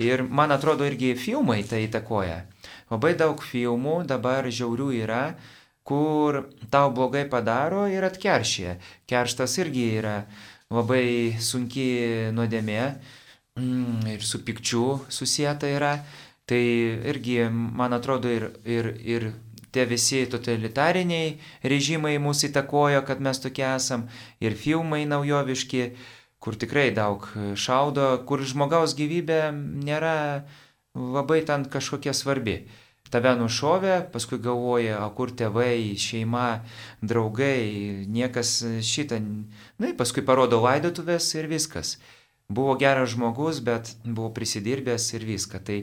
Ir man atrodo irgi filmai tai įtakoja. Labai daug filmų dabar žiaurių yra, kur tau blogai padaro ir atkeršė. Kerštas irgi yra labai sunki nuodėmė ir su pikčiu susijęta yra. Tai irgi, man atrodo, ir, ir, ir tie visi totalitariniai režimai mūsų įtakojo, kad mes tokie esam, ir filmai naujoviški, kur tikrai daug šaudo, kur žmogaus gyvybė nėra labai ten kažkokia svarbi. Tave nušovė, paskui galvoja, o kur tėvai, šeima, draugai, niekas šitą, na, nu, paskui parodo laidotuvės ir viskas buvo geras žmogus, bet buvo prisidirbęs ir viską. Tai,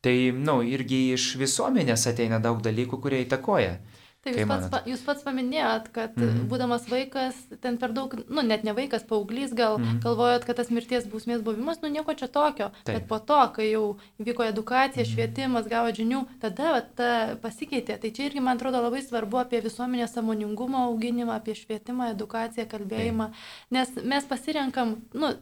tai na, nu, irgi iš visuomenės ateina daug dalykų, kurie įtakoja Tai jūs pats, pa, jūs pats paminėjot, kad mm -hmm. būdamas vaikas, ten per daug, nu net ne vaikas, paauglys, gal mm -hmm. galvojot, kad tas mirties bausmės buvimas, nu nieko čia tokio. Taip. Bet po to, kai jau vyko edukacija, mhm. švietimas, gavo žinių, tada va, ta pasikeitė. Tai čia irgi, man atrodo, labai svarbu apie visuomenės samoningumo auginimą, apie švietimą, edukaciją, kalbėjimą. Taip. Nes mes pasirenkam, nu,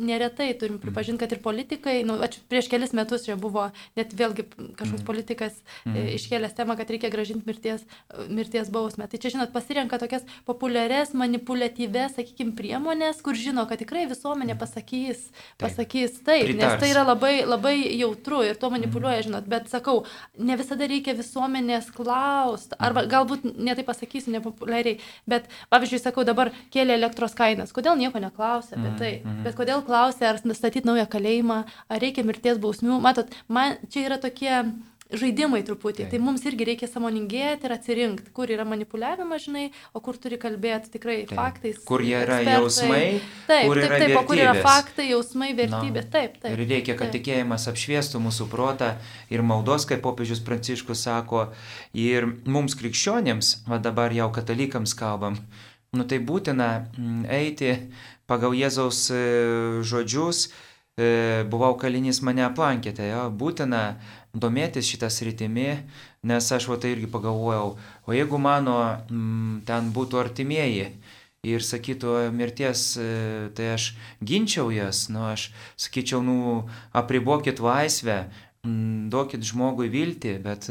neretai turim mhm. pripažinti, kad ir politikai, nu, prieš kelis metus čia buvo net vėlgi kažkoks mm. politikas mm. iškėlęs temą, kad reikia gražinti mirties, mirties bausmę. Tai čia, žinot, pasirenka tokias populiarias, manipuliatyves, sakykime, priemonės, kur žino, kad tikrai visuomenė mhm. pasakys, pasakys taip, taip nes tai yra labai, labai jautru ir to manipuliuoja, žinot, bet sakau, ne visada reikia visuomenės klausti, arba galbūt netai pasakysiu nepopuliariai, bet pavyzdžiui, sakau, dabar kėlė elektros kainas, kodėl nieko neklausia apie tai, bet kodėl klausė, ar statyti naują kalėjimą, ar reikia mirties bausmių. Matot, man čia yra tokie žaidimai truputį. Tai. tai mums irgi reikia samoningėti ir atsirinkti, kur yra manipuliavimas, žinai, o kur turi kalbėti tikrai taip. faktais. Kur jie yra ekspertai. jausmai, taip, kur taip, yra taip, o kur yra faktai, jausmai, vertybės. No. Taip, taip. Ir reikia, kad taip. tikėjimas apšviestų mūsų protą ir maldos, kaip popiežius Pranciškus sako, ir mums krikščionėms, o dabar jau katalikams kalbam, nu tai būtina mm, eiti pagal Jėzaus e, žodžius, e, buvau kalinys mane aplankėte, jo, būtina domėtis šitą sritimi, nes aš va tai irgi pagalvojau, o jeigu mano m, mm, ten būtų artimieji ir sakytų mirties, e, tai aš ginčiau jas, nu aš sakyčiau, nu apribokit laisvę, mm, duokit žmogui viltį, bet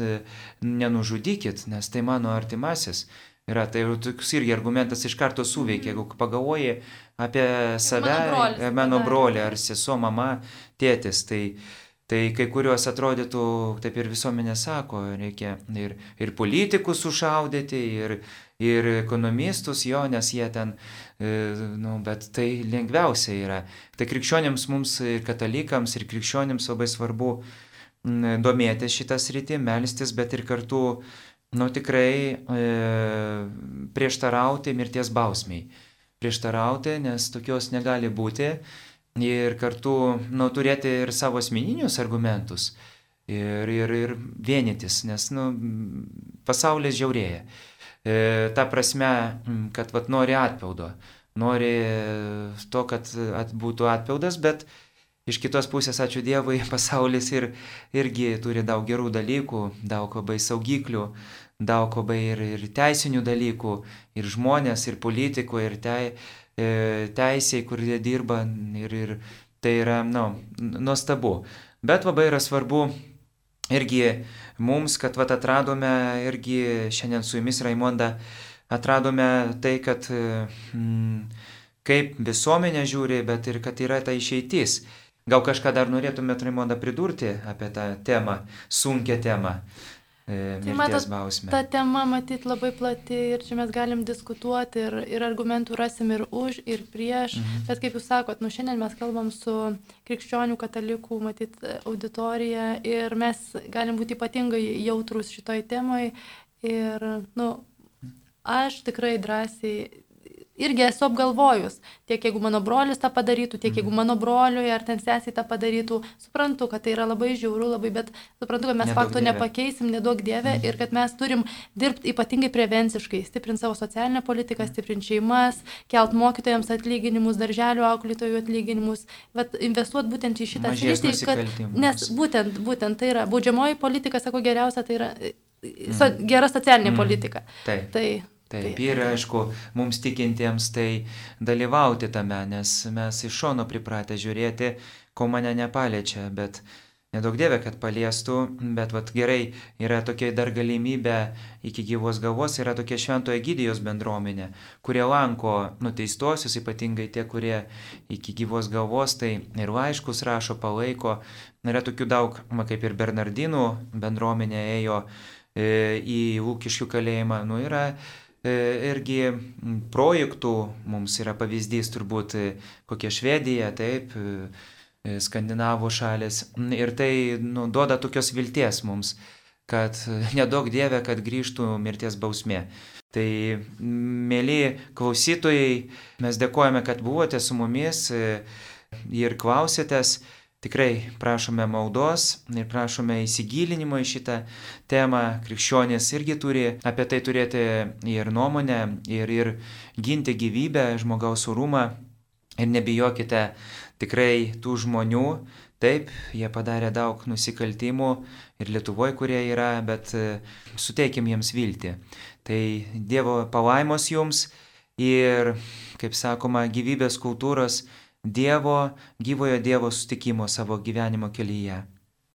nenužudykit, nes tai mano artimasis yra. Tai toks irgi argumentas iš karto suveikia, jeigu pagalvoji apie save, mano, mano brolį ar sesuo, mama, tėtis, tai, tai kai kuriuos atrodytų, taip ir visuomenė sako, reikia ir, ir politikus sušaudyti, ir, ir ekonomistus jo, nes jie ten, e, nu, bet tai lengviausia yra. Tai krikščionėms mums, ir katalikams, ir krikščionėms labai svarbu domėtis šitą sritį, melstis, bet ir kartu nu tikrai e, prieštarauti mirties bausmiai. Prieštarauti, nes tokios negali būti ir kartu nu, turėti ir savo asmeninius argumentus ir, ir, ir vienytis, nes nu, pasaulis žiaurėja. E, ta prasme, kad vat, nori atpildo, nori to, kad at, būtų atpildas, bet Iš kitos pusės, ačiū Dievui, pasaulis ir, irgi turi daug gerų dalykų, daug labai saugiklių, daug labai ir, ir teisinių dalykų, ir žmonės, ir politikų, ir te, teisėjai, kurie dirba, ir, ir tai yra, na, nu, nuostabu. Bet labai yra svarbu irgi mums, kad vat atradome irgi šiandien su jumis Raimonda, atradome tai, kad mm, kaip visuomenė žiūri, bet ir kad yra ta išeitis. Gal kažką dar norėtumėte, Raimonda, pridurti apie tą temą, sunkę temą? E, tai matot, bausmę. Ta tema matyt labai plati ir čia mes galim diskutuoti ir, ir argumentų rasim ir už, ir prieš, mhm. bet kaip jūs sakot, nu šiandien mes kalbam su krikščionių katalikų, matyt, auditorija ir mes galim būti ypatingai jautrus šitoj temai ir, nu, aš tikrai drąsiai irgi esu apgalvojus, tiek jeigu mano brolius tą padarytų, tiek jeigu mhm. mano broliui ar ten sesiai tą padarytų, suprantu, kad tai yra labai žiauru, labai, bet suprantu, kad mes nedaug fakto dievė. nepakeisim, nedaug dievę mm. ir kad mes turim dirbti ypatingai prevenciškai, stiprinti savo socialinę politiką, mhm. stiprinti šeimas, kelt mokytojams atlyginimus, darželių auklėtojų atlyginimus, bet investuoti būtent į šitą sritį, kad, nes būtent, būtent tai yra, baudžiamoji politika, sako geriausia, tai yra so, gera socialinė mm. politika. Taip. Tai, Taip, ir aišku, mums tikintiems tai dalyvauti tame, nes mes iš šono pripratę žiūrėti, ko mane nepaliečia, bet nedaug dievė, kad paliestų, bet vat gerai, yra tokia dar galimybė iki gyvos galvos, yra tokia šventojo gydijos bendruomenė, kurie lanko nuteistuosius, ypatingai tie, kurie iki gyvos galvos, tai ir laiškus rašo, palaiko, yra tokių daug, kaip ir Bernardinų bendruomenė ėjo e, į Lūkiškių kalėjimą, nu yra irgi projektų, mums yra pavyzdys turbūt e, kokia Švedija, taip, e, skandinavų šalis. Ir tai nu, duoda tokios vilties mums, kad nedaug dievė, kad grįžtų mirties bausmė. Tai, mėly klausytojai, mes dėkojame, kad buvote su mumis ir klausėtės. Tikrai prašome maldos ir prašome įsigilinimo į šitą temą. Krikščionys irgi turi apie tai turėti ir nuomonę, ir, ir ginti gyvybę, žmogaus orumą. Ir nebijokite tikrai tų žmonių. Taip, jie padarė daug nusikaltimų ir Lietuvoje, kurie yra, bet e, suteikim jiems viltį. Tai Dievo palaimos jums ir, kaip sakoma, gyvybės kultūros Dievo, gyvojo Dievo sutikimo savo gyvenimo kelyje.